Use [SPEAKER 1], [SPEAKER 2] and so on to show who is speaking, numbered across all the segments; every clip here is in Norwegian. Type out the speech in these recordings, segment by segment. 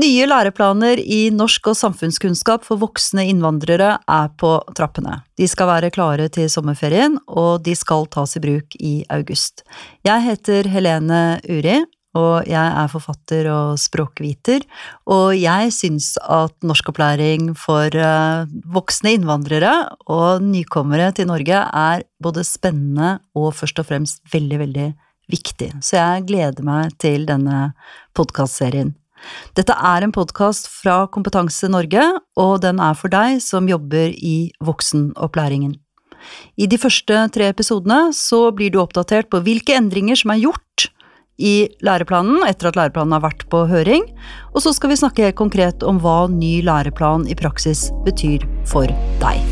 [SPEAKER 1] Nye læreplaner i norsk og samfunnskunnskap for voksne innvandrere er på trappene. De skal være klare til sommerferien, og de skal tas i bruk i august. Jeg heter Helene Uri, og jeg er forfatter og språkviter, og jeg syns at norskopplæring for eh, voksne innvandrere og nykommere til Norge er både spennende og først og fremst veldig, veldig viktig. Så jeg gleder meg til denne podkastserien. Dette er en podkast fra Kompetanse Norge, og den er for deg som jobber i voksenopplæringen. I de første tre episodene så blir du oppdatert på hvilke endringer som er gjort i læreplanen etter at læreplanen har vært på høring, og så skal vi snakke konkret om hva ny læreplan i praksis betyr for deg.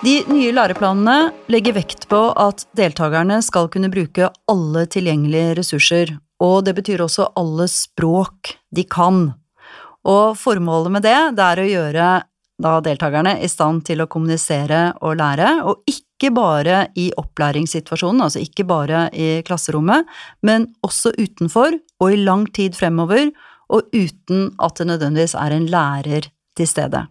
[SPEAKER 1] De nye læreplanene legger vekt på at deltakerne skal kunne bruke alle tilgjengelige ressurser, og det betyr også alle språk de kan. Og formålet med det, det er å gjøre da deltakerne i stand til å kommunisere og lære, og ikke bare i opplæringssituasjonen, altså ikke bare i klasserommet, men også utenfor og i lang tid fremover, og uten at det nødvendigvis er en lærer til stede.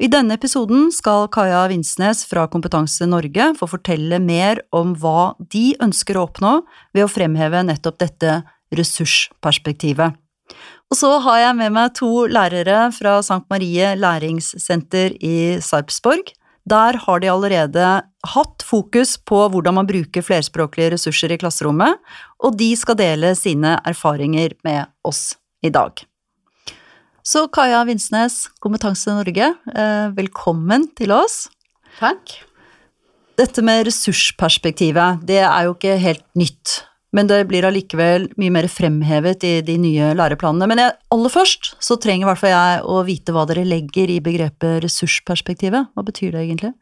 [SPEAKER 1] I denne episoden skal Kaja Vinsnes fra Kompetanse Norge få fortelle mer om hva de ønsker å oppnå ved å fremheve nettopp dette ressursperspektivet. Og så har jeg med meg to lærere fra St. Marie læringssenter i Sarpsborg. Der har de allerede hatt fokus på hvordan man bruker flerspråklige ressurser i klasserommet, og de skal dele sine erfaringer med oss i dag. Så Kaja Vinsnes, Kompetanse Norge, eh, velkommen til oss.
[SPEAKER 2] Takk.
[SPEAKER 1] Dette med ressursperspektivet, det er jo ikke helt nytt. Men det blir allikevel mye mer fremhevet i de nye læreplanene. Men jeg, aller først så trenger i hvert fall jeg å vite hva dere legger i begrepet ressursperspektivet. Hva betyr det egentlig?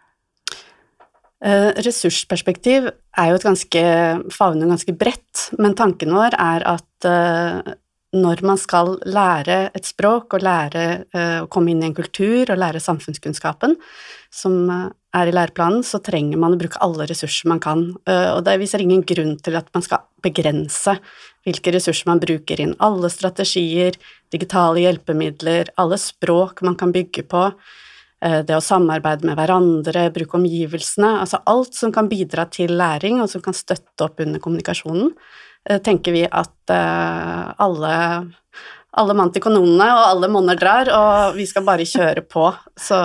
[SPEAKER 2] Uh, ressursperspektiv er jo et ganske favner ganske bredt, men tanken vår er at uh, når man skal lære et språk og lære uh, å komme inn i en kultur og lære samfunnskunnskapen som uh, er i læreplanen, så trenger man å bruke alle ressurser man kan. Uh, og det viser ingen grunn til at man skal begrense hvilke ressurser man bruker inn. Alle strategier, digitale hjelpemidler, alle språk man kan bygge på, det å samarbeide med hverandre, bruke omgivelsene, altså alt som kan bidra til læring og som kan støtte opp under kommunikasjonen Eh, tenker vi at eh, alle, alle mann til kanonene og alle monner drar, og vi skal bare kjøre på så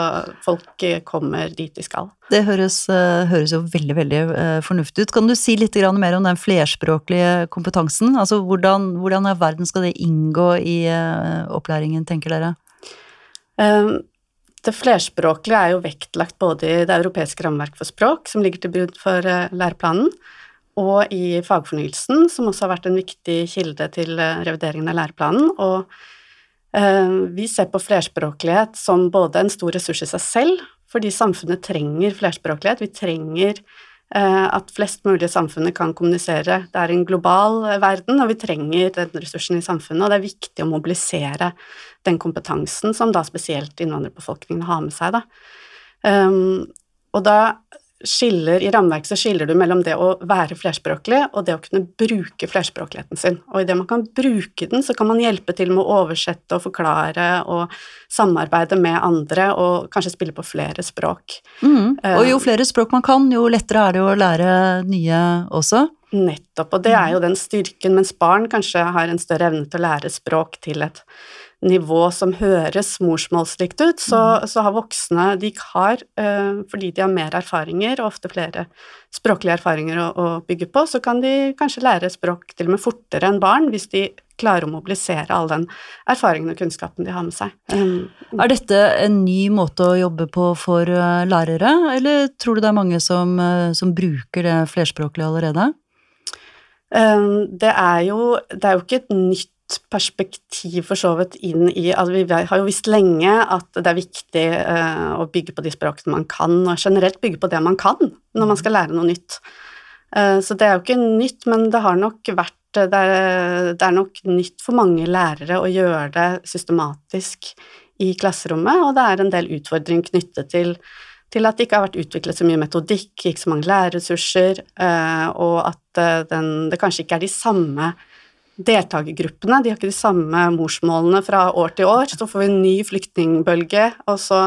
[SPEAKER 2] folk kommer dit de skal.
[SPEAKER 1] Det høres, eh, høres jo veldig, veldig fornuftig ut. Kan du si litt mer om den flerspråklige kompetansen? Altså hvordan, hvordan i verden skal det inngå i opplæringen, tenker dere?
[SPEAKER 2] Det flerspråklige er jo vektlagt både i det europeiske rammeverket for språk, som ligger til grunn for læreplanen, og i fagfornyelsen, som også har vært en viktig kilde til eh, revideringen av læreplanen. Og eh, vi ser på flerspråklighet som både en stor ressurs i seg selv, fordi samfunnet trenger flerspråklighet. Vi trenger eh, at flest mulig i samfunnet kan kommunisere. Det er en global verden, og vi trenger den ressursen i samfunnet, og det er viktig å mobilisere den kompetansen som da spesielt innvandrerbefolkningen har med seg. Da. Um, og da skiller, I rammeverket så skiller du mellom det å være flerspråklig og det å kunne bruke flerspråkligheten sin. Og idet man kan bruke den, så kan man hjelpe til med å oversette og forklare og samarbeide med andre og kanskje spille på flere språk.
[SPEAKER 1] Mm. Og jo flere språk man kan, jo lettere er det å lære nye også.
[SPEAKER 2] Nettopp, og det er jo den styrken, mens barn kanskje har en større evne til å lære språk til et nivå som høres morsmålsrikt ut, så, mm. så, har voksne de har, uh, fordi de har mer erfaringer og ofte flere språklige erfaringer å, å, bygge på, så kan de kanskje lære språk til og med fortere enn barn hvis de klarer å mobilisere all den erfaringen og kunnskapen de har med seg. Um,
[SPEAKER 1] er dette en ny måte å jobbe på for uh, lærere, eller tror du det er mange som, som bruker det flerspråklige allerede?
[SPEAKER 2] Um, det er jo det er jo ikke et nytt perspektiv for så vidt inn i altså Vi har jo visst lenge at det er viktig uh, å bygge på de språkene man kan, og generelt bygge på det man kan når man skal lære noe nytt. Uh, så det er jo ikke nytt, men det har nok vært det er, det er, nok nytt for mange lærere å gjøre det systematisk i klasserommet, og det er en del utfordring knyttet til, til at det ikke har vært utviklet så mye metodikk, ikke så mange lærerressurser, eh, og at den, det kanskje ikke er de samme deltakergruppene, de har ikke de samme morsmålene fra år til år. Så får vi en ny flyktningbølge, og så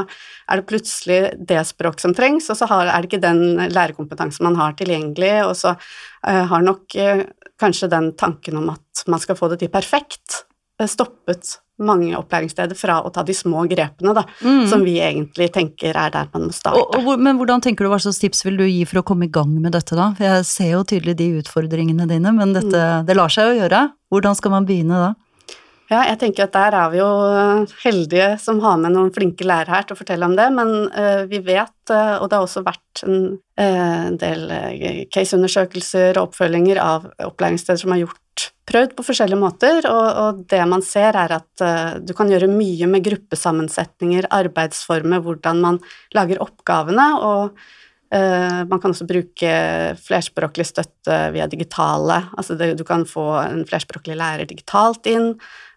[SPEAKER 2] er det plutselig det språk som trengs, og så er det ikke den lærerkompetansen man har tilgjengelig, og så uh, har nok uh, kanskje den tanken om at man skal få det til perfekt, stoppet mange opplæringssteder fra å ta de små grepene, da, mm. som vi egentlig tenker er der man må starte.
[SPEAKER 1] Og, og, men hvordan tenker du, hva slags tips vil du gi for å komme i gang med dette, da? For jeg ser jo tydelig de utfordringene dine, men dette, mm. det lar seg jo gjøre. Hvordan skal man begynne da?
[SPEAKER 2] Ja, jeg tenker at der er vi jo heldige som har med noen flinke lærere her til å fortelle om det, men uh, vi vet, uh, og det har også vært en, uh, del caseundersøkelser og oppfølginger av opplæringssteder som har gjort prøvd på forskjellige måter, og, og det man ser, er at du kan gjøre mye med gruppesammensetninger, arbeidsformer, hvordan man lager oppgavene, og man kan også bruke flerspråklig støtte via digitale, altså det, du kan få en flerspråklig lærer digitalt inn,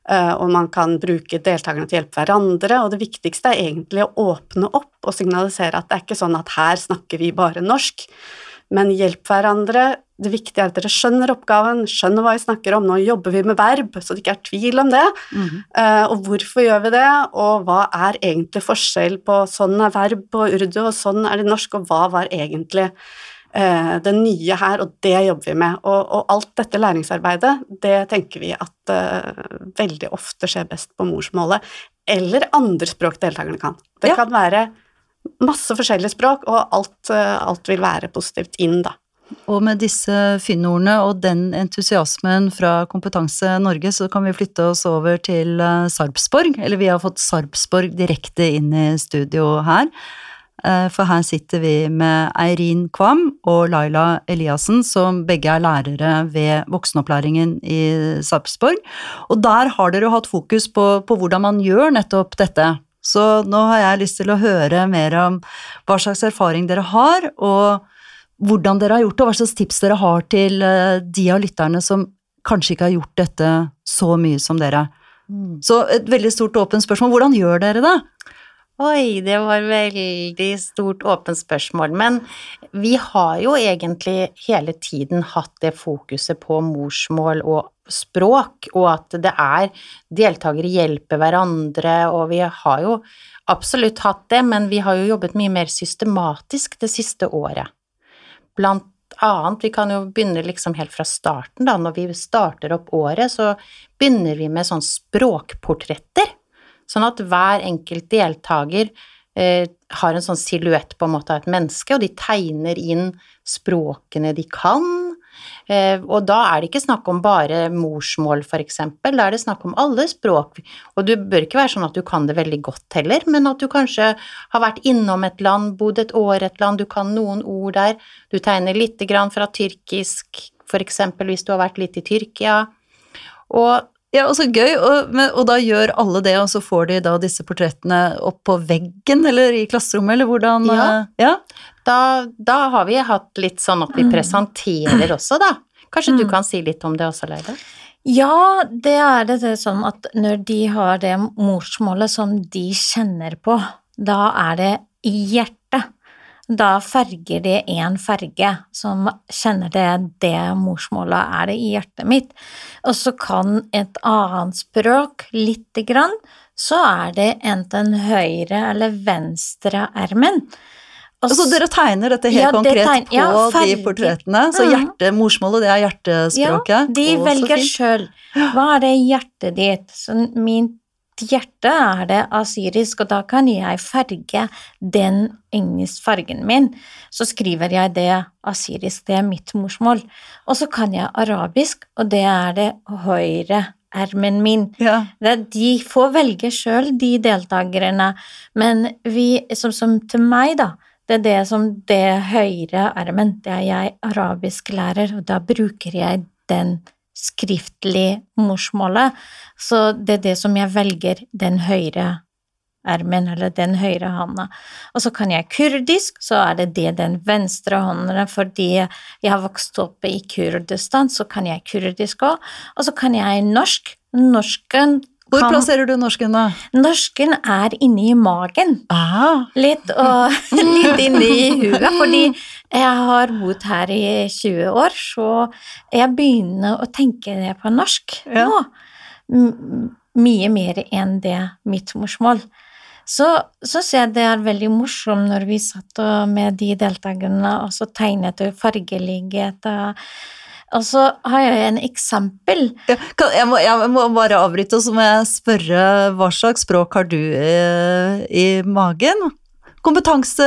[SPEAKER 2] uh, og man kan bruke deltakerne til å hjelpe hverandre, og det viktigste er egentlig å åpne opp og signalisere at det er ikke sånn at her snakker vi bare norsk, men hjelp hverandre. Det viktige er at dere skjønner oppgaven, skjønner hva vi snakker om, nå jobber vi med verb, så det ikke er tvil om det. Mm. Uh, og hvorfor gjør vi det, og hva er egentlig forskjell på sånn er verb på urdu, og sånn er det norsk, og hva var egentlig uh, det nye her, og det jobber vi med. Og, og, alt dette læringsarbeidet, det tenker vi at uh, veldig ofte skjer best på morsmålet, eller andre språk deltakerne kan. Det ja. kan være masse forskjellige språk, og alt, uh, alt vil være positivt inn, da.
[SPEAKER 1] Og med disse finnordene og den entusiasmen fra Kompetanse Norge, så kan vi flytte oss over til Sarpsborg. Eller vi har fått Sarpsborg direkte inn i studio her. Eh, for her sitter vi med Eirin Kvam og Laila Eliassen, som begge er lærere ved voksenopplæringen i Sarpsborg. Og der har dere hatt fokus på, på, hvordan man gjør nettopp dette. Så nå har jeg lyst til å høre mer om hva slags erfaring dere har, og hvordan dere har gjort det, og hva slags tips dere har til eh, de av lytterne som kanskje ikke har gjort dette så mye som dere. Mm. Så et veldig stort åpent spørsmål. Hvordan gjør dere det?
[SPEAKER 3] Oi, det var veldig stort åpent spørsmål. Men vi har jo egentlig hele tiden hatt det fokuset på morsmål og språk, og at det er deltakere hjelper hverandre, og vi har jo absolutt hatt det, men vi har jo jobbet mye mer systematisk det siste året. Blant annet, vi kan jo begynne liksom helt fra starten, da. Når vi starter opp året, så begynner vi med sånn språkportretter Sånn at hver enkelt deltaker eh, har en sånn silhuett på en måte av et menneske, og de tegner inn språkene de kan. Eh, og da er det ikke snakk om bare morsmål, eksempel, da er det snakk om alle språk. Og du bør ikke være sånn at du kan det veldig godt heller, men at du kanskje har vært innom et land, bodd et år et land, du kan noen ord der, du tegner lite grann fra tyrkisk, eksempel hvis du har vært litt i Tyrkia. Og
[SPEAKER 1] ja, og så gøy, og, og, da gjør alle det, og så får de da disse portrettene opp på veggen eller i klasserommet, eller hvordan Ja.
[SPEAKER 3] Eh, ja? Da, da, har vi hatt litt sånn at vi mm. presenterer også, da. Kanskje mm. du kan si litt om det også, Leide?
[SPEAKER 4] Ja, det er det, det sånn at når de har det morsmålet som de kjenner på, da er det i hjertet da farger det én farge som kjenner det det morsmålet er det i hjertet mitt. Og så kan et annet språk lite grann, så er det enten høyre eller venstre ermen.
[SPEAKER 1] Og så dere tegner dette helt ja, konkret tegner, på ja, de portrettene? Så mm. hjerte, morsmålet, det er hjertespråket?
[SPEAKER 4] Ja, de velger sjøl. Hva er det i hjertet ditt? Så min hjerte er det asyrisk, og da kan jeg farge den engelskfargen min. Så skriver jeg det asyrisk, det er mitt morsmål. Og så kan jeg arabisk, og det er det høyre ermen min. Ja. De får velge sjøl, de deltakerne, men vi, som, som, til meg, da, det er det som det høyre ermen, det er jeg arabisk lærer, og da bruker jeg den skriftlig morsmålet. Så det er det som jeg velger, den høyre ermen, eller den høyre hånda. Og så kan jeg kurdisk, så er det det den venstre hånden, fordi jeg har vokst opp i Kurdistan, så kan jeg kurdisk òg. Og så kan jeg norsk. Norsken
[SPEAKER 1] Hvor plasserer du norsken, da?
[SPEAKER 4] Norsken er inni magen.
[SPEAKER 1] Aha.
[SPEAKER 4] Litt, og, litt inni huet, fordi jeg har bodd her i 20 år, så jeg begynner å tenke det på norsk
[SPEAKER 1] Ja.
[SPEAKER 4] nå. Mye mer enn det mitt morsmål. Så syns jeg det er veldig morsomt når vi satt med de deltakerne og så tegnet og fargelighet. Og, og så har jeg en eksempel.
[SPEAKER 1] ja, kan, jeg, må, jeg må bare avbryte, og så må jeg spørre hva slags språk har du i, i magen? Kompetanse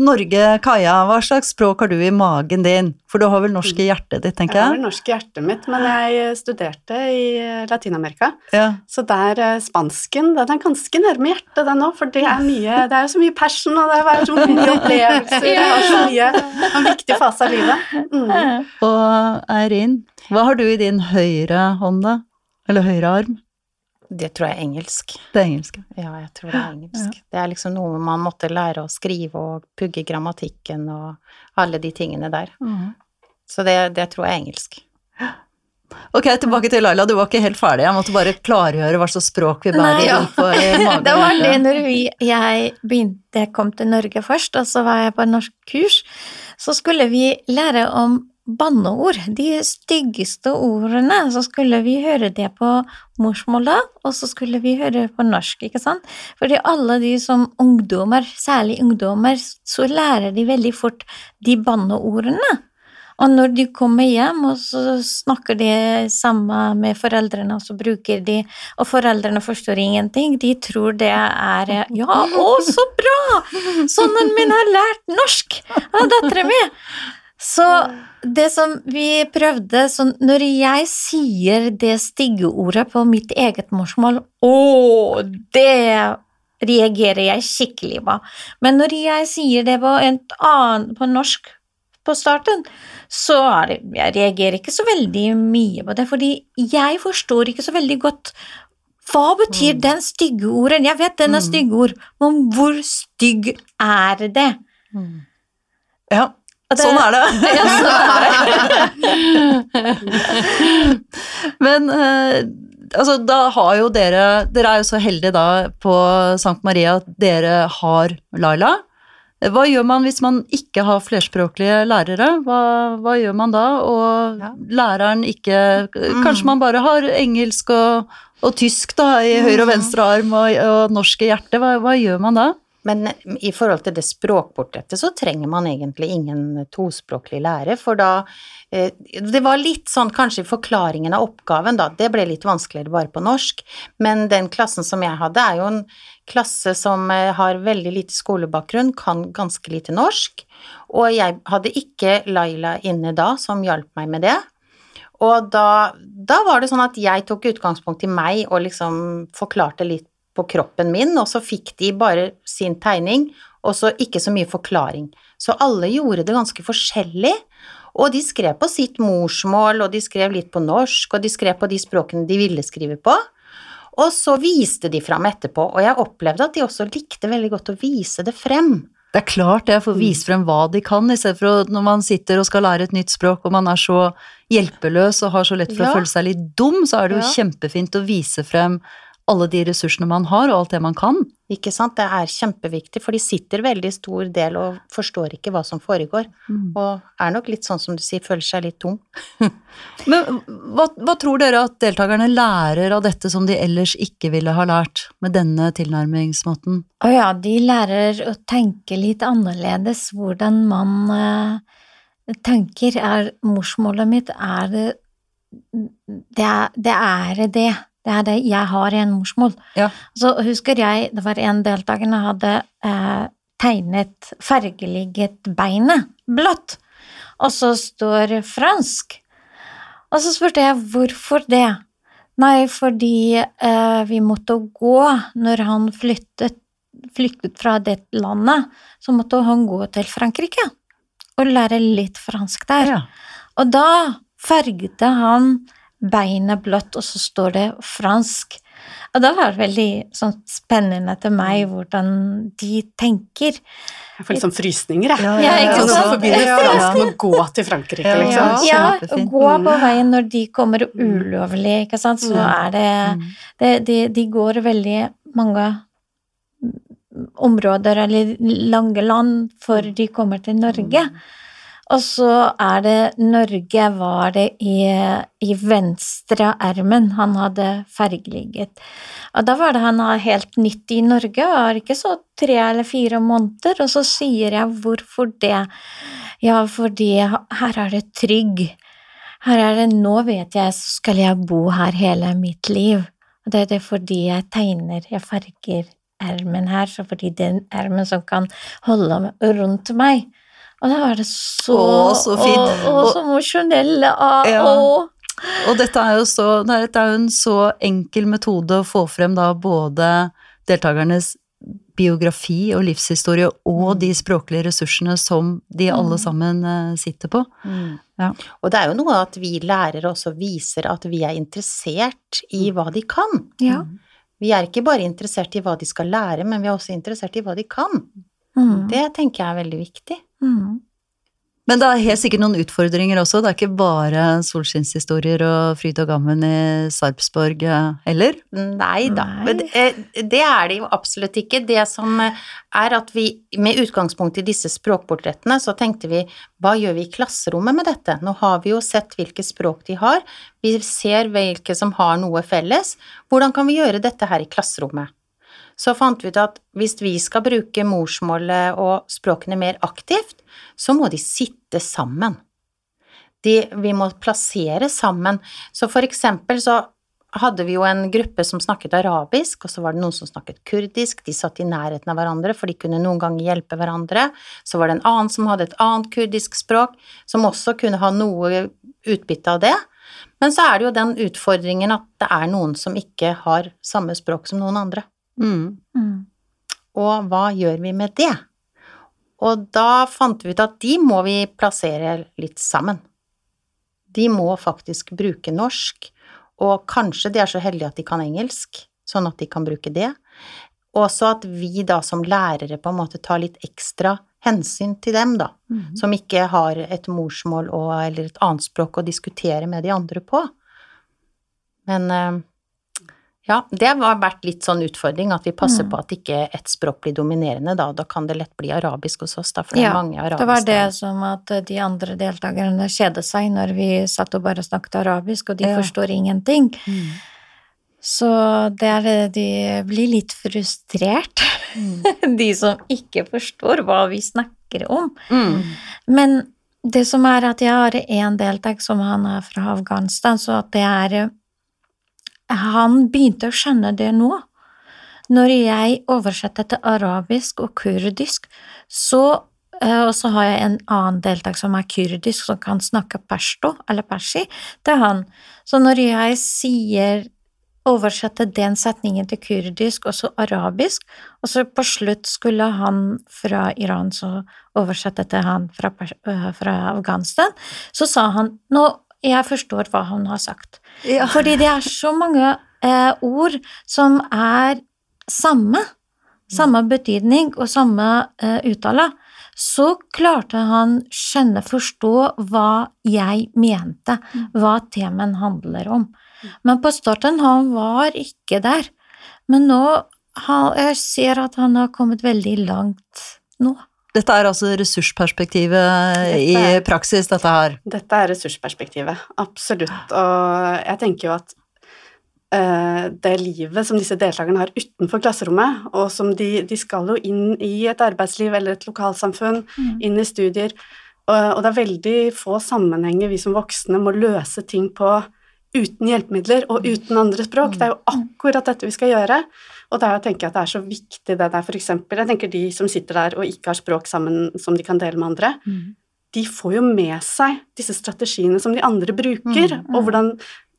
[SPEAKER 1] Norge, Kaja, hva slags språk har du i magen din? For du har vel norsk i hjertet ditt, tenker
[SPEAKER 2] Jeg
[SPEAKER 1] Jeg har
[SPEAKER 2] vel norsk i hjertet mitt, men jeg studerte i Latin-Amerika.
[SPEAKER 1] Ja.
[SPEAKER 2] Så der eh, spansken, den er ganske nærme hjertet den òg, for det er mye Det er jo så mye passion, og det er så mye opplevelser, det er så mye En viktig fase av livet. Mm.
[SPEAKER 1] Og Eirin, hva har du i din høyre hånd, da? Eller høyre arm?
[SPEAKER 3] Det tror jeg er engelsk.
[SPEAKER 1] Det er engelsk.
[SPEAKER 3] Ja, jeg tror det er engelsk. Det er liksom noe man måtte lære å skrive og pugge grammatikken og alle de tingene der. Så det, det tror jeg er engelsk.
[SPEAKER 1] Ok, tilbake til Laila, du var ikke helt ferdig. Jeg måtte bare klargjøre hva slags språk vi bærer
[SPEAKER 4] Nei.
[SPEAKER 1] rundt på i magen.
[SPEAKER 4] Det var det når vi, jeg begynte, jeg kom til Norge først, og så var jeg på norsk kurs. så skulle vi lære om banneord, de styggeste ordene, så skulle vi høre det på morsmålet, og så skulle vi høre det på norsk, ikke sant? Fordi alle de som ungdommer, særlig ungdommer, så lærer de veldig fort de banneordene. Og når de kommer hjem, og så snakker de sammen med foreldrene, og så bruker de Og foreldrene forstår ingenting, de tror det er Ja, å, så bra! Sønnen min har lært norsk av datteren min! Så det som vi prøvde så Når jeg sier det stiggeordet på mitt eget morsmål Å, det reagerer jeg skikkelig på. Men når jeg sier det på, en annen, på norsk på starten, så det, jeg reagerer ikke så veldig mye på det, fordi jeg forstår ikke så veldig godt hva betyr den stygge ordet? Jeg vet den er
[SPEAKER 1] Mm.
[SPEAKER 4] stygge ord, men hvor stygg er det?
[SPEAKER 1] Ja,
[SPEAKER 4] Og det-
[SPEAKER 1] sånn er det.
[SPEAKER 4] Ja, sånn er det.
[SPEAKER 1] Men eh, altså, da har jo dere Dere er jo så heldige da på Sankt Maria at dere har Laila. Hva gjør man hvis man ikke har flerspråklige lærere? Hva, hva gjør man da? Og
[SPEAKER 3] Ja.
[SPEAKER 1] læreren ikke Kanskje man bare har engelsk og, og tysk da, i høyre og venstre arm og, og norsk i hjertet. Hva, hva gjør man da?
[SPEAKER 3] Men i forhold til det språkportrettet så trenger man egentlig ingen tospråklig lærer, for da eh, Det var litt sånn kanskje i forklaringen av oppgaven, da. Det ble litt vanskeligere bare på norsk. Men den klassen som jeg hadde, er jo en klasse som eh, har veldig lite skolebakgrunn, kan ganske lite norsk. Og jeg hadde ikke Laila inne da, som hjalp meg med det. Og da, da var det sånn at jeg tok utgangspunkt i meg og liksom forklarte litt på kroppen min, og så fikk de bare sin tegning, og så ikke så mye forklaring. Så alle gjorde det ganske forskjellig, og de skrev på sitt morsmål, og de skrev litt på norsk, og de skrev på de språkene de ville skrive på. Og så viste de fram etterpå, og jeg opplevde at de også likte veldig godt å vise det frem.
[SPEAKER 1] Det er klart det, for å vise frem hva de kan, i stedet for å, når man sitter og skal lære et nytt språk og man er så hjelpeløs og har så lett for
[SPEAKER 3] Ja.
[SPEAKER 1] å føle seg litt dum, så er det jo
[SPEAKER 3] Ja.
[SPEAKER 1] kjempefint å vise frem alle de ressursene man har, og alt det man kan.
[SPEAKER 3] Ikke sant? Det er kjempeviktig, for de sitter veldig stor del og forstår ikke hva som foregår, og er nok litt sånn som du sier, føler seg litt tung.
[SPEAKER 1] Men hva, hva tror dere at deltakerne lærer av dette som de ellers ikke ville ha lært, med denne tilnærmingsmåten?
[SPEAKER 4] Å ja, de lærer å tenke litt annerledes, hvordan man eh, tenker. Er morsmålet mitt, er det det er, det er det. Det er det. Jeg har i en morsmål.
[SPEAKER 1] Ja.
[SPEAKER 4] Så husker jeg, det var en deltaker som hadde eh, tegnet, fargeligget beinet blått, og så står fransk. Og så spurte jeg hvorfor det. Nei, fordi eh, vi måtte gå når han flyttet, flyktet fra det landet, så måtte han gå til Frankrike og lære litt fransk der.
[SPEAKER 1] Ja.
[SPEAKER 4] Og da farget han beinet blått, og så står det fransk. Og det var veldig sånn spennende til meg hvordan de tenker.
[SPEAKER 2] Jeg får litt sånn frysninger, jeg.
[SPEAKER 1] Ja,
[SPEAKER 4] ja, ja,
[SPEAKER 2] Sånn
[SPEAKER 4] sant?
[SPEAKER 2] forbinder fransk med å gå til Frankrike, liksom.
[SPEAKER 4] Ja,
[SPEAKER 1] kjempefint.
[SPEAKER 4] gå på
[SPEAKER 2] Mm.
[SPEAKER 4] veien når de kommer ulovlig, ikke sant, så
[SPEAKER 2] Mm.
[SPEAKER 4] er det,
[SPEAKER 1] Mm.
[SPEAKER 4] det de, de går veldig mange områder eller lange land før de kommer til Norge. Og så er det Norge var det i, i venstre ermen han hadde fergeligget. Og da var det han var helt nytt i Norge, var ikke så tre eller fire måneder, og så sier jeg hvorfor det? Ja, fordi her er det trygg. Her er det nå vet jeg, så skal jeg bo her hele mitt liv. Og det er det fordi jeg tegner, jeg farger ermen her, så fordi det er en ermen som kan holde rundt meg. Og da var det så
[SPEAKER 1] Å, så fint. Å,
[SPEAKER 4] så emosjonelle.
[SPEAKER 1] Ja.
[SPEAKER 4] Å.
[SPEAKER 1] Og dette er jo så, dette er jo en så enkel metode å få frem da både deltakernes biografi og livshistorie og de språklige ressursene som de alle sammen eh, sitter på. Ja.
[SPEAKER 3] Og det er jo noe at vi lærere også viser at vi er interessert i hva de kan.
[SPEAKER 4] ja.
[SPEAKER 3] Vi er ikke bare interessert i hva de skal lære, men vi er også interessert i hva de kan.
[SPEAKER 4] Mm.
[SPEAKER 3] Det tenker jeg er veldig viktig.
[SPEAKER 4] Mm.
[SPEAKER 1] Men det er helt sikkert noen utfordringer også. Det er ikke bare solskinnshistorier og fryd og gammen i Sarpsborg eh, heller.
[SPEAKER 3] Nei da,
[SPEAKER 4] Nei.
[SPEAKER 3] det- det er det jo absolutt ikke. Det som er at vi, med utgangspunkt i disse språkportrettene, så tenkte vi hva gjør vi i klasserommet med dette? Nå har vi jo sett hvilke språk de har, vi ser hvilke som har noe felles. Hvordan kan vi gjøre dette her i klasserommet? Så fant vi ut at hvis vi skal bruke morsmålet og språkene mer aktivt, så må de sitte sammen. De, vi må plassere sammen. Så for eksempel så hadde vi jo en gruppe som snakket arabisk, og så var det noen som snakket kurdisk. De satt i nærheten av hverandre, for de kunne noen ganger hjelpe hverandre. Så var det en annen som hadde et annet kurdisk språk, som også kunne ha noe utbytte av det. Men så er det jo den utfordringen at det er noen som ikke har samme språk som noen andre.
[SPEAKER 1] Mm.
[SPEAKER 4] Mm.
[SPEAKER 3] Og hva gjør vi med det? Og da fant vi ut at de må vi plassere litt sammen. De må faktisk bruke norsk, og kanskje de er så heldige at de kan engelsk, sånn at de kan bruke det. Også at vi da som lærere på en måte tar litt ekstra hensyn til dem, da,
[SPEAKER 1] Mm.
[SPEAKER 3] som ikke har et morsmål og, eller et annet språk å diskutere med de andre på. Men eh, ja, det har vært litt sånn utfordring at vi passer
[SPEAKER 4] Mm.
[SPEAKER 3] på at ikke ett språk blir dominerende, da. Da kan det lett bli arabisk hos oss, da, for det er
[SPEAKER 4] Ja,
[SPEAKER 3] mange arabiske.
[SPEAKER 4] Det var det som at de andre deltakerne kjedet seg når vi satt og bare snakket arabisk, og de
[SPEAKER 1] Ja.
[SPEAKER 4] forstår ingenting.
[SPEAKER 1] Mm.
[SPEAKER 4] Så det er, de blir litt frustrert, de som ikke forstår hva vi snakker om.
[SPEAKER 1] Mm.
[SPEAKER 4] Men det som er at jeg har en deltaker som han er fra Afghanistan, så at det er Han begynte å skjønne det nå. Når jeg oversetter til arabisk og kurdisk, så eh, Og så har jeg en annen deltaker som er kurdisk, som kan snakke pashto, eller persi, til han. Så når jeg sier oversette den setningen til kurdisk og så arabisk, og så på slutt skulle han fra Iran så oversette til han fra, øh, fra Afghanistan, så sa han nå jeg forstår hva han har sagt.
[SPEAKER 1] Ja.
[SPEAKER 4] Fordi det er så mange eh, ord som er samme, samme betydning og samme eh, uttale. Så klarte han skjønne, forstå hva jeg mente, hva temaen handler om. Men på starten han var ikke der. Men nå jeg ser at han har kommet veldig langt nå.
[SPEAKER 1] Dette er altså ressursperspektivet i
[SPEAKER 2] Dette er-
[SPEAKER 1] praksis, dette her.
[SPEAKER 2] Dette er ressursperspektivet, absolutt. Og jeg tenker jo at uh, det livet som disse deltakerne har utenfor klasserommet, og som de, de skal jo inn i et arbeidsliv eller et lokalsamfunn, inn i studier, og, og det er veldig få sammenhenger vi som voksne må løse ting på uten hjelpemidler og uten andre språk. Det er jo akkurat dette vi skal gjøre. Og der tenker jeg at det er så viktig det der, eksempel, jeg tenker de som sitter der og ikke har språk sammen som de kan dele med andre, de får jo med seg disse strategiene som de andre bruker,
[SPEAKER 4] Mm, mm.
[SPEAKER 2] og hvordan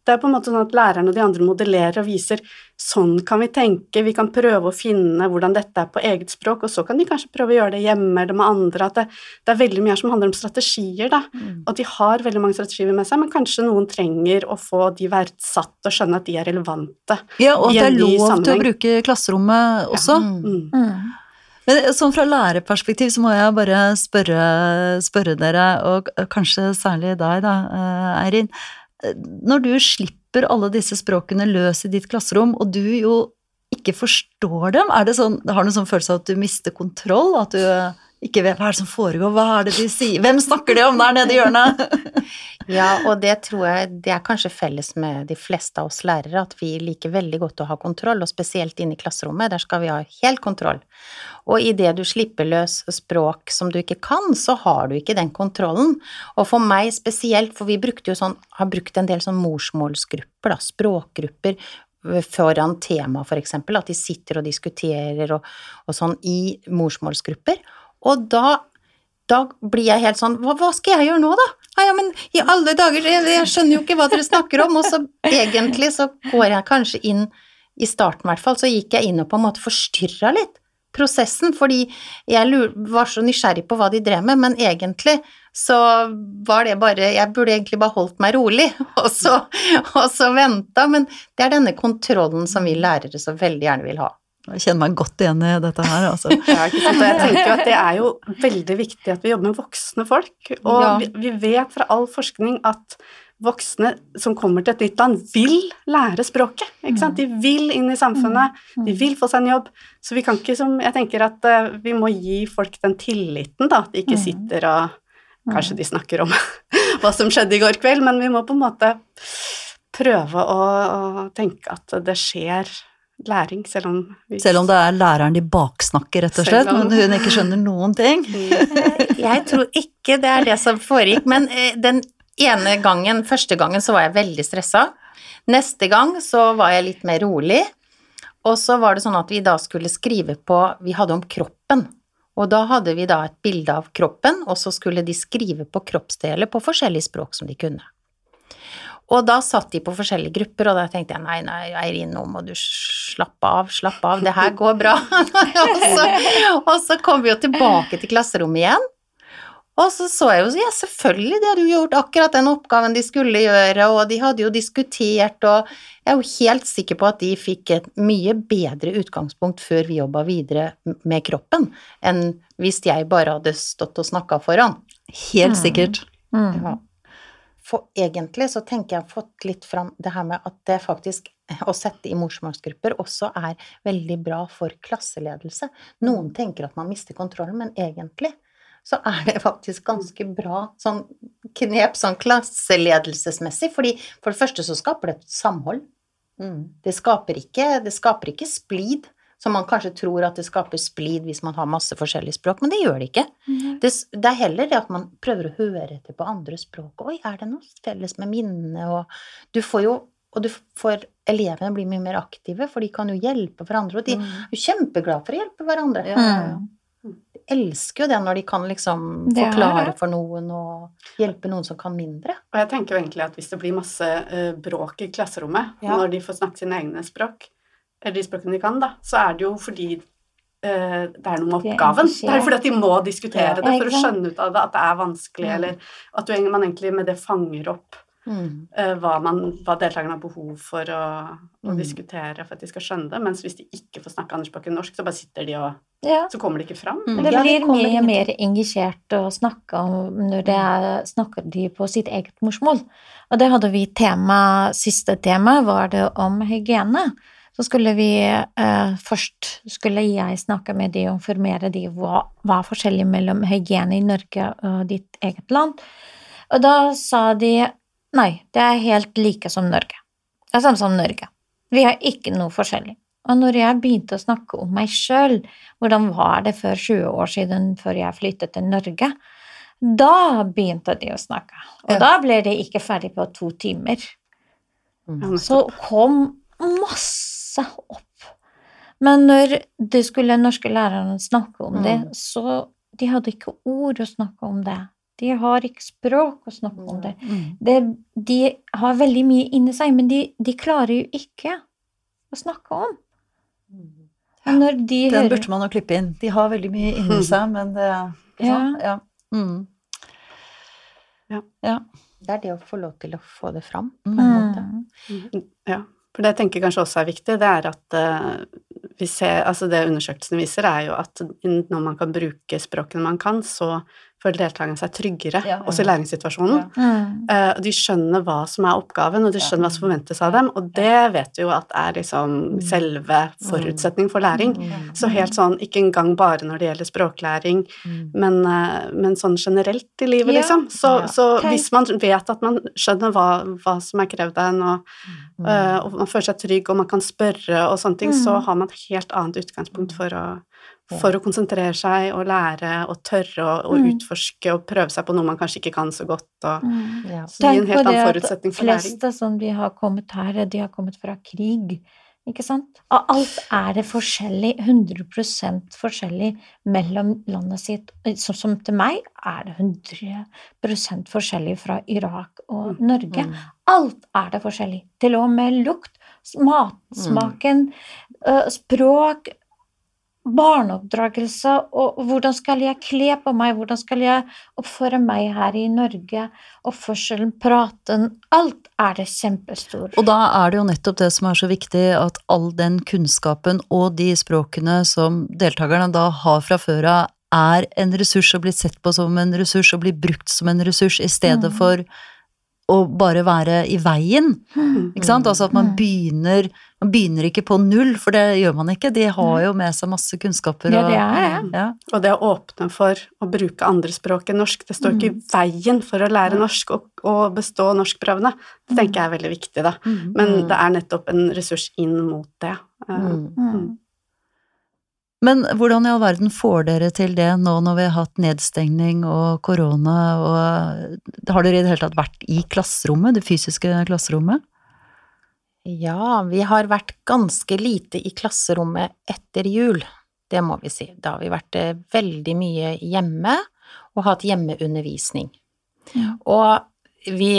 [SPEAKER 2] Det er på en måte sånn at læreren og de andre modellerer og viser sånn kan vi tenke, vi kan prøve å finne hvordan dette er på eget språk, og så kan de kanskje prøve å gjøre det hjemme eller med andre. At det, det er veldig mye her som handler om strategier, da.
[SPEAKER 1] Mm.
[SPEAKER 2] Og de har veldig mange strategier med seg, men kanskje noen trenger å få de verdsatt og skjønne at de er relevante.
[SPEAKER 1] Ja, og at det er lov til å bruke klasserommet også.
[SPEAKER 3] Ja.
[SPEAKER 2] Mm.
[SPEAKER 4] Mm.
[SPEAKER 1] Men sånn fra lærerperspektiv så må jeg bare spørre, spørre dere, og kanskje særlig deg da, eh, Eirin. Når du slipper alle disse språkene løs i ditt klasserom, og du jo ikke forstår dem, er det sånn, har du en sånn følelse av at du mister kontroll? At du ikke vet hva er det som foregår, hva er det de sier, hvem snakker de om der nede i hjørnet?
[SPEAKER 3] Ja, og det tror jeg det er kanskje felles med de fleste av oss lærere, at vi liker veldig godt å ha kontroll, og spesielt inne i klasserommet, der skal vi ha helt kontroll. Og idet du slipper løs språk som du ikke kan, så har du ikke den kontrollen. Og for meg spesielt, for vi brukte jo sånn, har brukt en del sånn morsmålsgrupper, da, språkgrupper, foran tema, for eksempel, at de sitter og diskuterer og, og sånn i morsmålsgrupper. Og da, da blir jeg helt sånn hva, hva skal jeg gjøre nå, da? Ja, men i alle dager, jeg, jeg skjønner jo ikke hva dere snakker om. Og så egentlig så går jeg kanskje inn, i starten i hvert fall, så gikk jeg inn og på en måte forstyrra litt prosessen, fordi jeg var så nysgjerrig på hva de drev med, men egentlig så var det bare Jeg burde egentlig bare holdt meg rolig, og så, og så venta, men det er denne kontrollen som vi lærere så veldig gjerne vil ha.
[SPEAKER 1] Jeg kjenner meg godt igjen i dette her, altså.
[SPEAKER 2] Ja, ikke sant? Og jeg tenker jo at det er jo veldig viktig at vi jobber med voksne folk. Og
[SPEAKER 3] Ja.
[SPEAKER 2] vi, vi vet fra all forskning at voksne som kommer til et nytt land, vil lære språket. Ikke sant? De vil inn i samfunnet, de vil få seg en jobb. Så vi kan ikke som Jeg tenker at eh, vi må gi folk den tilliten, da. At de ikke sitter og Kanskje de snakker om hva som skjedde i går kveld, men vi må på en måte prøve å, å tenke at det skjer læring, selv om vi
[SPEAKER 1] Selv om det er læreren de baksnakker, rett og slett,
[SPEAKER 2] om-
[SPEAKER 1] men hun ikke skjønner noen ting.
[SPEAKER 3] Jeg tror ikke det er det som foregikk, men eh, den ene gangen, første gangen, så var jeg veldig stressa. Neste gang så var jeg litt mer rolig, og så var det sånn at vi da skulle skrive på Vi hadde om kroppen, og da hadde vi da et bilde av kroppen, og så skulle de skrive på kroppsdeler på forskjellige språk som de kunne. Og da satt de på forskjellige grupper, og da tenkte jeg nei, nei, Eirin, nå må du slappe av, slappe av, det her går bra. og, så, og så kom vi jo tilbake til klasserommet igjen, og så så jeg jo, ja selvfølgelig, de hadde jo gjort akkurat den oppgaven de skulle gjøre, og de hadde jo diskutert, og jeg er jo helt sikker på at de fikk et mye bedre utgangspunkt før vi jobba videre med kroppen, enn hvis jeg bare hadde stått og snakka foran.
[SPEAKER 1] Helt sikkert.
[SPEAKER 4] Mm.
[SPEAKER 3] Ja. For egentlig så tenker jeg fått litt fram det her med at det faktisk å sette i morsmålsgrupper også er veldig bra for klasseledelse. Noen tenker at man mister kontrollen, men egentlig så er det faktisk ganske bra sånn knep sånn klasseledelsesmessig, fordi for det første så skaper det et samhold. Det skaper ikke, det skaper ikke splid, som man kanskje tror at det skaper splid hvis man har masse forskjellige språk, men det gjør det ikke. Det, det er heller det at man prøver å høre etter på andre språk. Oi, er det noe felles med minnene? Og du får jo og du får elevene blir mye mer aktive, for de kan jo hjelpe hverandre. Og de er jo kjempeglade for å hjelpe hverandre.
[SPEAKER 4] Mm.
[SPEAKER 3] De elsker jo det når de kan liksom
[SPEAKER 4] Det
[SPEAKER 3] forklare for noen og hjelpe noen som kan mindre.
[SPEAKER 2] Og jeg tenker jo egentlig at hvis det blir masse eh, bråk i klasserommet
[SPEAKER 3] Ja.
[SPEAKER 2] når de får snakke sine egne språk, de språkene de kan, da, så er det jo fordi eh, det er noe med
[SPEAKER 4] De er
[SPEAKER 2] oppgaven. Det er fordi at de må diskutere
[SPEAKER 3] Ja.
[SPEAKER 2] det for å skjønne ut av det, at det er vanskelig,
[SPEAKER 3] Mm.
[SPEAKER 2] eller at du, man egentlig med det fanger opp
[SPEAKER 3] Mm.
[SPEAKER 2] eh, hva, man, hva deltakerne har behov for å, å
[SPEAKER 3] Mm.
[SPEAKER 2] diskutere for at de skal skjønne det. Mens hvis de ikke får snakke språk norsk, så bare sitter de og
[SPEAKER 4] Ja.
[SPEAKER 2] Så kommer de ikke fram.
[SPEAKER 1] Mm.
[SPEAKER 4] Det
[SPEAKER 3] Ja, det
[SPEAKER 4] blir mye
[SPEAKER 3] ingenting.
[SPEAKER 4] mer engasjert å snakke om når det er, snakker de på sitt eget morsmål. Og det hadde vi tema, siste tema var det om hygiene. Så skulle vi eh, først skulle jeg snakke med de og informere de hva, hva er forskjellig mellom hygiene i Norge og ditt eget land. Og da sa de nei, det er helt like som Norge. Det er samme som Norge. Vi har ikke noe forskjellig. Og når jeg begynte å snakke om meg sjøl, hvordan var det før 20 år siden, før jeg flyttet til Norge, da begynte de å snakke. Og
[SPEAKER 3] Ja.
[SPEAKER 4] da ble de ikke ferdig på to timer.
[SPEAKER 3] Mm.
[SPEAKER 4] Så kom masse opp. Men når de skulle norske lærerne snakke om det,
[SPEAKER 3] Mm.
[SPEAKER 4] så de hadde ikke ord å snakke om det. De har ikke språk å snakke om det.
[SPEAKER 1] Mm.
[SPEAKER 4] det. De har veldig mye inni seg, men de, de klarer jo ikke å snakke om. Ja, når de
[SPEAKER 1] Den
[SPEAKER 4] hører
[SPEAKER 1] burde man jo klippe inn. De har veldig mye inni seg, men det ikke
[SPEAKER 4] Ja.
[SPEAKER 1] sant? ja. Mm.
[SPEAKER 2] Ja.
[SPEAKER 3] Det er det å få lov til å få det fram, på en måte.
[SPEAKER 4] Mm.
[SPEAKER 2] Ja, for det jeg tenker kanskje også er viktig, det er at eh, vi ser, altså det undersøkelsene viser, er jo at når man kan bruke språkene man kan, så føler deltakerne seg tryggere,
[SPEAKER 1] Ja, ja.
[SPEAKER 2] også i læringssituasjonen.
[SPEAKER 1] Ja.
[SPEAKER 4] Mm.
[SPEAKER 2] Eh, de skjønner hva som er oppgaven, og de skjønner hva som forventes av dem, og det vet vi jo at er liksom selve forutsetningen for læring.
[SPEAKER 3] Mm.
[SPEAKER 2] Så helt sånn, ikke engang bare når det gjelder språklæring,
[SPEAKER 3] Mm.
[SPEAKER 2] men, eh, men sånn generelt i livet, liksom. Så, så hvis man vet at man skjønner hva, hva som er krevd av en, og,
[SPEAKER 3] Mm.
[SPEAKER 2] eh, og man føler seg trygg, og man kan spørre og sånne ting, så
[SPEAKER 4] Mm.
[SPEAKER 2] har man et helt annet utgangspunkt for å. For å konsentrere seg og lære og tørre å,
[SPEAKER 4] Mm.
[SPEAKER 2] utforske og prøve seg på noe man kanskje ikke kan så godt. Og,
[SPEAKER 4] Mm.
[SPEAKER 3] Ja.
[SPEAKER 2] det
[SPEAKER 4] Tenk
[SPEAKER 2] en
[SPEAKER 4] på
[SPEAKER 2] helt
[SPEAKER 4] det
[SPEAKER 2] annen
[SPEAKER 4] at
[SPEAKER 2] forutsetning for læring.
[SPEAKER 4] fleste som de har kommet her, de har kommet fra krig. Ikke sant? Og alt er det forskjellig, 100 forskjellig mellom landet sitt. Sånn som til meg er det 100% forskjellig fra Irak og Norge.
[SPEAKER 3] Mm.
[SPEAKER 4] Alt er det forskjellig. Til og med lukt, matsmaken, øh, språk, barneoppdragelse, og hvordan skal jeg kle på meg, hvordan skal jeg oppføre meg her i Norge, oppførselen, praten, alt er det kjempestor.
[SPEAKER 1] Og da er det jo nettopp det som er så viktig, at all den kunnskapen og de språkene som deltakerne da har fra før av, er en ressurs og blir sett på som en ressurs og blir brukt som en ressurs, i stedet
[SPEAKER 4] Mm.
[SPEAKER 1] for å bare være i veien.
[SPEAKER 4] Mm.
[SPEAKER 1] Ikke sant? Altså at man
[SPEAKER 4] Mm.
[SPEAKER 1] begynner Man begynner ikke på null, for det gjør man ikke. De har jo med seg masse kunnskaper.
[SPEAKER 4] Ja,
[SPEAKER 1] og-
[SPEAKER 4] det er det.
[SPEAKER 1] Ja.
[SPEAKER 2] Og det å åpne for å bruke andre språk enn norsk, det står ikke i veien for å lære norsk og, og bestå norskprøvene. Det tenker jeg er veldig viktig, da.
[SPEAKER 1] Mm.
[SPEAKER 2] Men
[SPEAKER 3] Mm.
[SPEAKER 2] det er nettopp en ressurs inn mot det. Eh,
[SPEAKER 3] Mm.
[SPEAKER 1] Men hvordan i all verden får dere til det nå når vi har hatt nedstengning og korona, og har dere i det hele tatt vært i klasserommet, det fysiske klasserommet?
[SPEAKER 3] Ja, vi har vært ganske lite i klasserommet etter jul, det må vi si. Da har vi vært eh, veldig mye hjemme og hatt hjemmeundervisning.
[SPEAKER 4] Ja.
[SPEAKER 3] Og vi,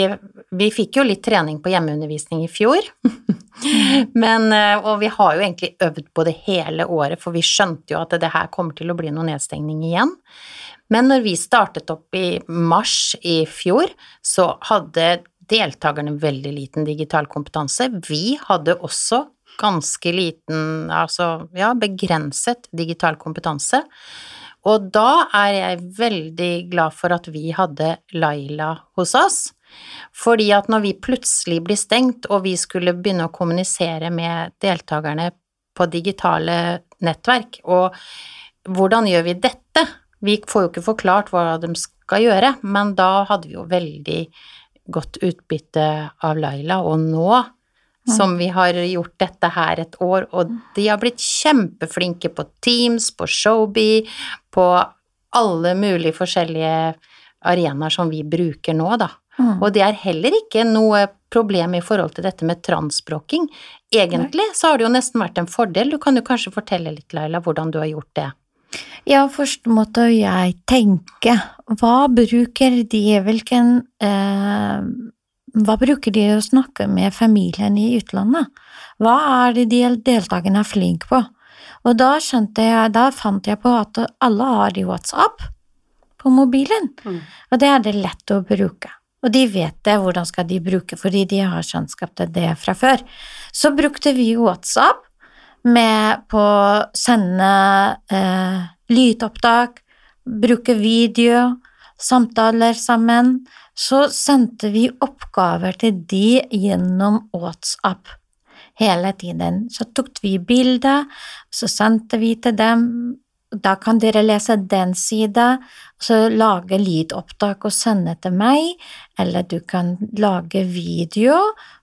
[SPEAKER 3] vi fikk jo litt trening på hjemmeundervisning i fjor, men, eh, og vi har jo egentlig øvd på det hele året, for vi skjønte jo at det her kommer til å bli noe nedstengning igjen. Men når vi startet opp i mars i fjor, så hadde deltakerne veldig liten digital kompetanse. Vi hadde også ganske liten, altså ja, begrenset digital kompetanse. Og da er jeg veldig glad for at vi hadde Laila hos oss. Fordi at når vi plutselig blir stengt, og vi skulle begynne å kommunisere med deltakerne på digitale nettverk, og hvordan gjør vi dette? Vi får jo ikke forklart hva de skal gjøre, men da hadde vi jo veldig godt utbytte av Laila, og nå som vi har gjort dette her et år, og de har blitt kjempeflinke på Teams, på Showbie, på alle mulige forskjellige arenaer som vi bruker nå, da.
[SPEAKER 4] Mm.
[SPEAKER 3] Og det er heller ikke noe problem i forhold til dette med transspråking. Egentlig så har det jo nesten vært en fordel. Du kan jo kanskje fortelle litt, Laila, hvordan du har gjort det.
[SPEAKER 4] Ja, først måtte jeg tenke, hva bruker de, hvilken eh, Hva bruker de å snakke med familien i utlandet? Hva er det de deltakerne er flinke på? Og da skjønte jeg, da fant jeg på at alle har i WhatsApp på mobilen,
[SPEAKER 2] Mm.
[SPEAKER 4] og det er det lett å bruke. Og de vet det, hvordan skal de bruke, fordi de har kjennskap til det fra før. Så brukte vi WhatsApp med på å sende eh, lydopptak, bruke video, samtaler sammen. Så sendte vi oppgaver til de gjennom WhatsApp hele tiden. Så tok vi bilde, så sendte vi til dem. Da kan dere lese den sida, så lage lydopptak og sende til meg, eller du kan lage video,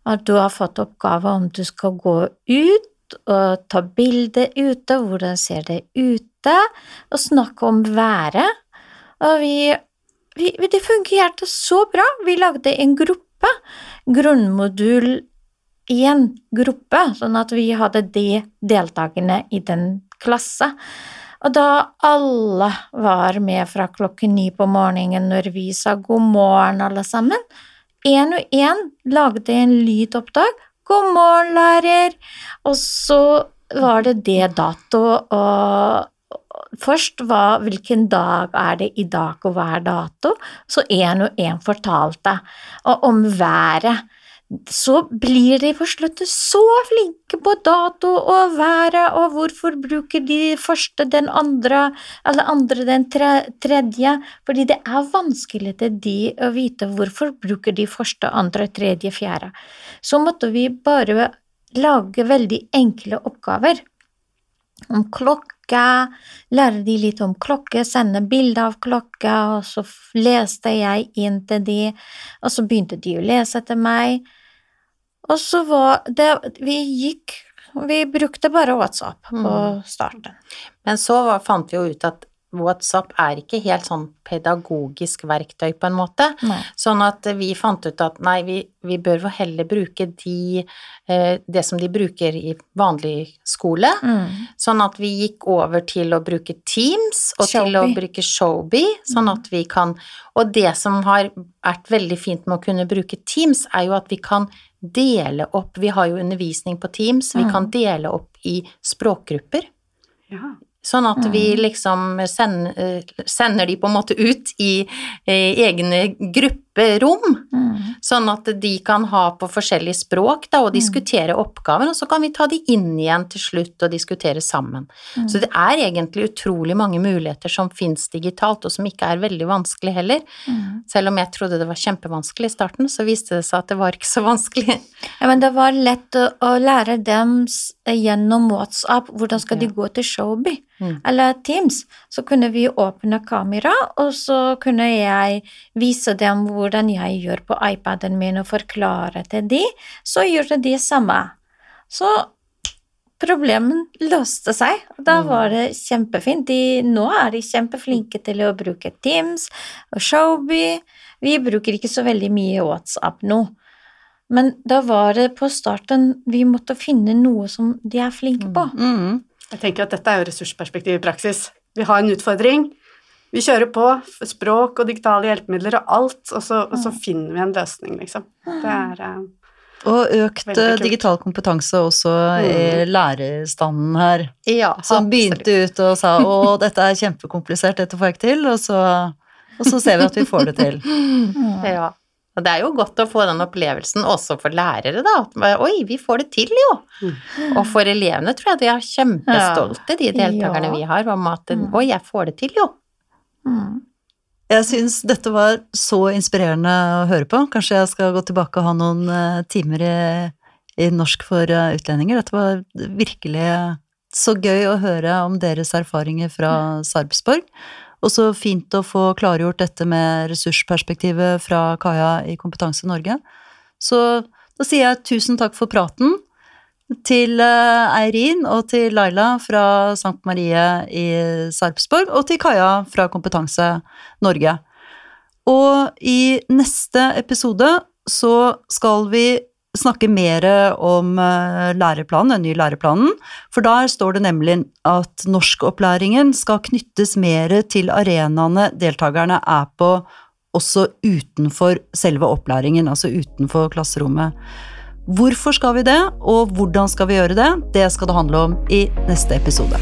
[SPEAKER 4] at du har fått oppgave om du skal gå ut og ta bilde ute, hvordan ser det ute, og snakke om været. Og vi, vi Det fungerte så bra. Vi lagde en gruppe, grunnmodul én gruppe, sånn at vi hadde de deltakerne i den klasse. Og da alle var med fra klokken ni på morgenen når vi sa god morgen, alle sammen, én og én lagde en lydopptak. God morgen, lærer! Og så var det det dato, og først hva, hvilken dag er det i dag, og hva er dato? Så én og én fortalte og om været. Så blir de på slutten så flinke på dato og været, og hvorfor bruker de første den andre, eller andre den tre, tredje? Fordi det er vanskelig til de å vite hvorfor bruker de første, andre, tredje, fjerde. Så måtte vi bare lage veldig enkle oppgaver om klokke, lære de litt om klokke, sende bilde av klokke, og så leste jeg inn til de, og så begynte de å lese til meg. Og så var det Vi gikk Vi brukte bare WhatsApp på
[SPEAKER 3] Mm.
[SPEAKER 4] starten.
[SPEAKER 3] Men så var, fant vi jo ut at WhatsApp er ikke helt sånn pedagogisk verktøy, på en måte.
[SPEAKER 4] Nei.
[SPEAKER 3] Sånn at vi fant ut at nei, vi, vi bør jo heller bruke de, eh, det som de bruker i vanlig skole.
[SPEAKER 4] Mm.
[SPEAKER 3] Sånn at vi gikk over til å bruke Teams og til å bruke Showbie, sånn at vi kan Og det som har vært veldig fint med å kunne bruke Teams, er jo at vi kan dele opp Vi har jo undervisning på Teams, vi
[SPEAKER 4] Mm.
[SPEAKER 3] kan dele opp i språkgrupper.
[SPEAKER 2] Ja.
[SPEAKER 3] Sånn at vi
[SPEAKER 4] Mm.
[SPEAKER 3] liksom sender, eh, sender de på en måte ut i i egne grupperom,
[SPEAKER 4] Mm.
[SPEAKER 3] sånn at de kan ha på forskjellige språk da, og
[SPEAKER 4] Mm.
[SPEAKER 3] diskutere oppgaven, og så kan vi ta de inn igjen til slutt og diskutere sammen.
[SPEAKER 4] Mm.
[SPEAKER 3] Så det er egentlig utrolig mange muligheter som fins digitalt, og som ikke er veldig vanskelig heller.
[SPEAKER 4] Mm.
[SPEAKER 3] Selv om jeg trodde det var kjempevanskelig i starten, så viste det seg at det var ikke så vanskelig.
[SPEAKER 4] Ja, men det var lett å, å lære dem gjennom WhatsApp hvordan skal de
[SPEAKER 3] Ja.
[SPEAKER 4] gå til Showbie
[SPEAKER 3] Mm.
[SPEAKER 4] eller Teams. Så kunne vi åpne kamera, og så kunne jeg vise dem hvordan jeg gjør på iPaden min og forklare til de, så gjør de samme. Så problemet løste seg, da
[SPEAKER 3] Mm.
[SPEAKER 4] var det kjempefint. De, nå er de kjempeflinke til å bruke Teams og Showbie. Vi bruker ikke så veldig mye WhatsApp nå. Men da var det på starten vi måtte finne noe som de er flinke på.
[SPEAKER 1] Mm.
[SPEAKER 2] Jeg tenker at dette er jo ressursperspektiv i praksis. Vi har en utfordring. Vi kjører på språk og digitale hjelpemidler og alt, og så, og så finner vi en løsning, liksom. Det er eh,
[SPEAKER 1] Og økt eh, digital kompetanse også i lærerstanden her.
[SPEAKER 3] Ja,
[SPEAKER 1] Som begynte ut og sa å, dette er kjempekomplisert, dette får jeg ikke til, og så, og så ser vi at vi får det til.
[SPEAKER 4] Mm.
[SPEAKER 3] Ja. Og det er jo godt å få den opplevelsen også for lærere, da. Oi, vi får det til, jo!
[SPEAKER 2] Mm.
[SPEAKER 3] Og for elevene tror jeg de er kjempestolte, de deltakerne
[SPEAKER 4] Ja.
[SPEAKER 3] vi har, om at
[SPEAKER 4] Mm.
[SPEAKER 3] oi, jeg får det til, jo.
[SPEAKER 4] Mm.
[SPEAKER 1] Jeg syns dette var så inspirerende å høre på. Kanskje jeg skal gå tilbake og ha noen eh, timer i, i norsk for eh, utlendinger. Dette var virkelig så gøy å høre om deres erfaringer fra Sarpsborg. Og så fint å få klargjort dette med ressursperspektivet fra Kaja i Kompetanse Norge. Så da sier jeg tusen takk for praten til eh, Eirin og til Laila fra Sankt Marie i Sarpsborg, og til Kaja fra Kompetanse Norge. Og i neste episode så skal vi snakke mer om eh, læreplanen, den nye læreplanen, for der står det nemlig at norskopplæringen skal knyttes mer til arenaene deltakerne er på også utenfor selve opplæringen, altså utenfor klasserommet. Hvorfor skal vi det, og hvordan skal vi gjøre det? Det skal det handle om i neste episode.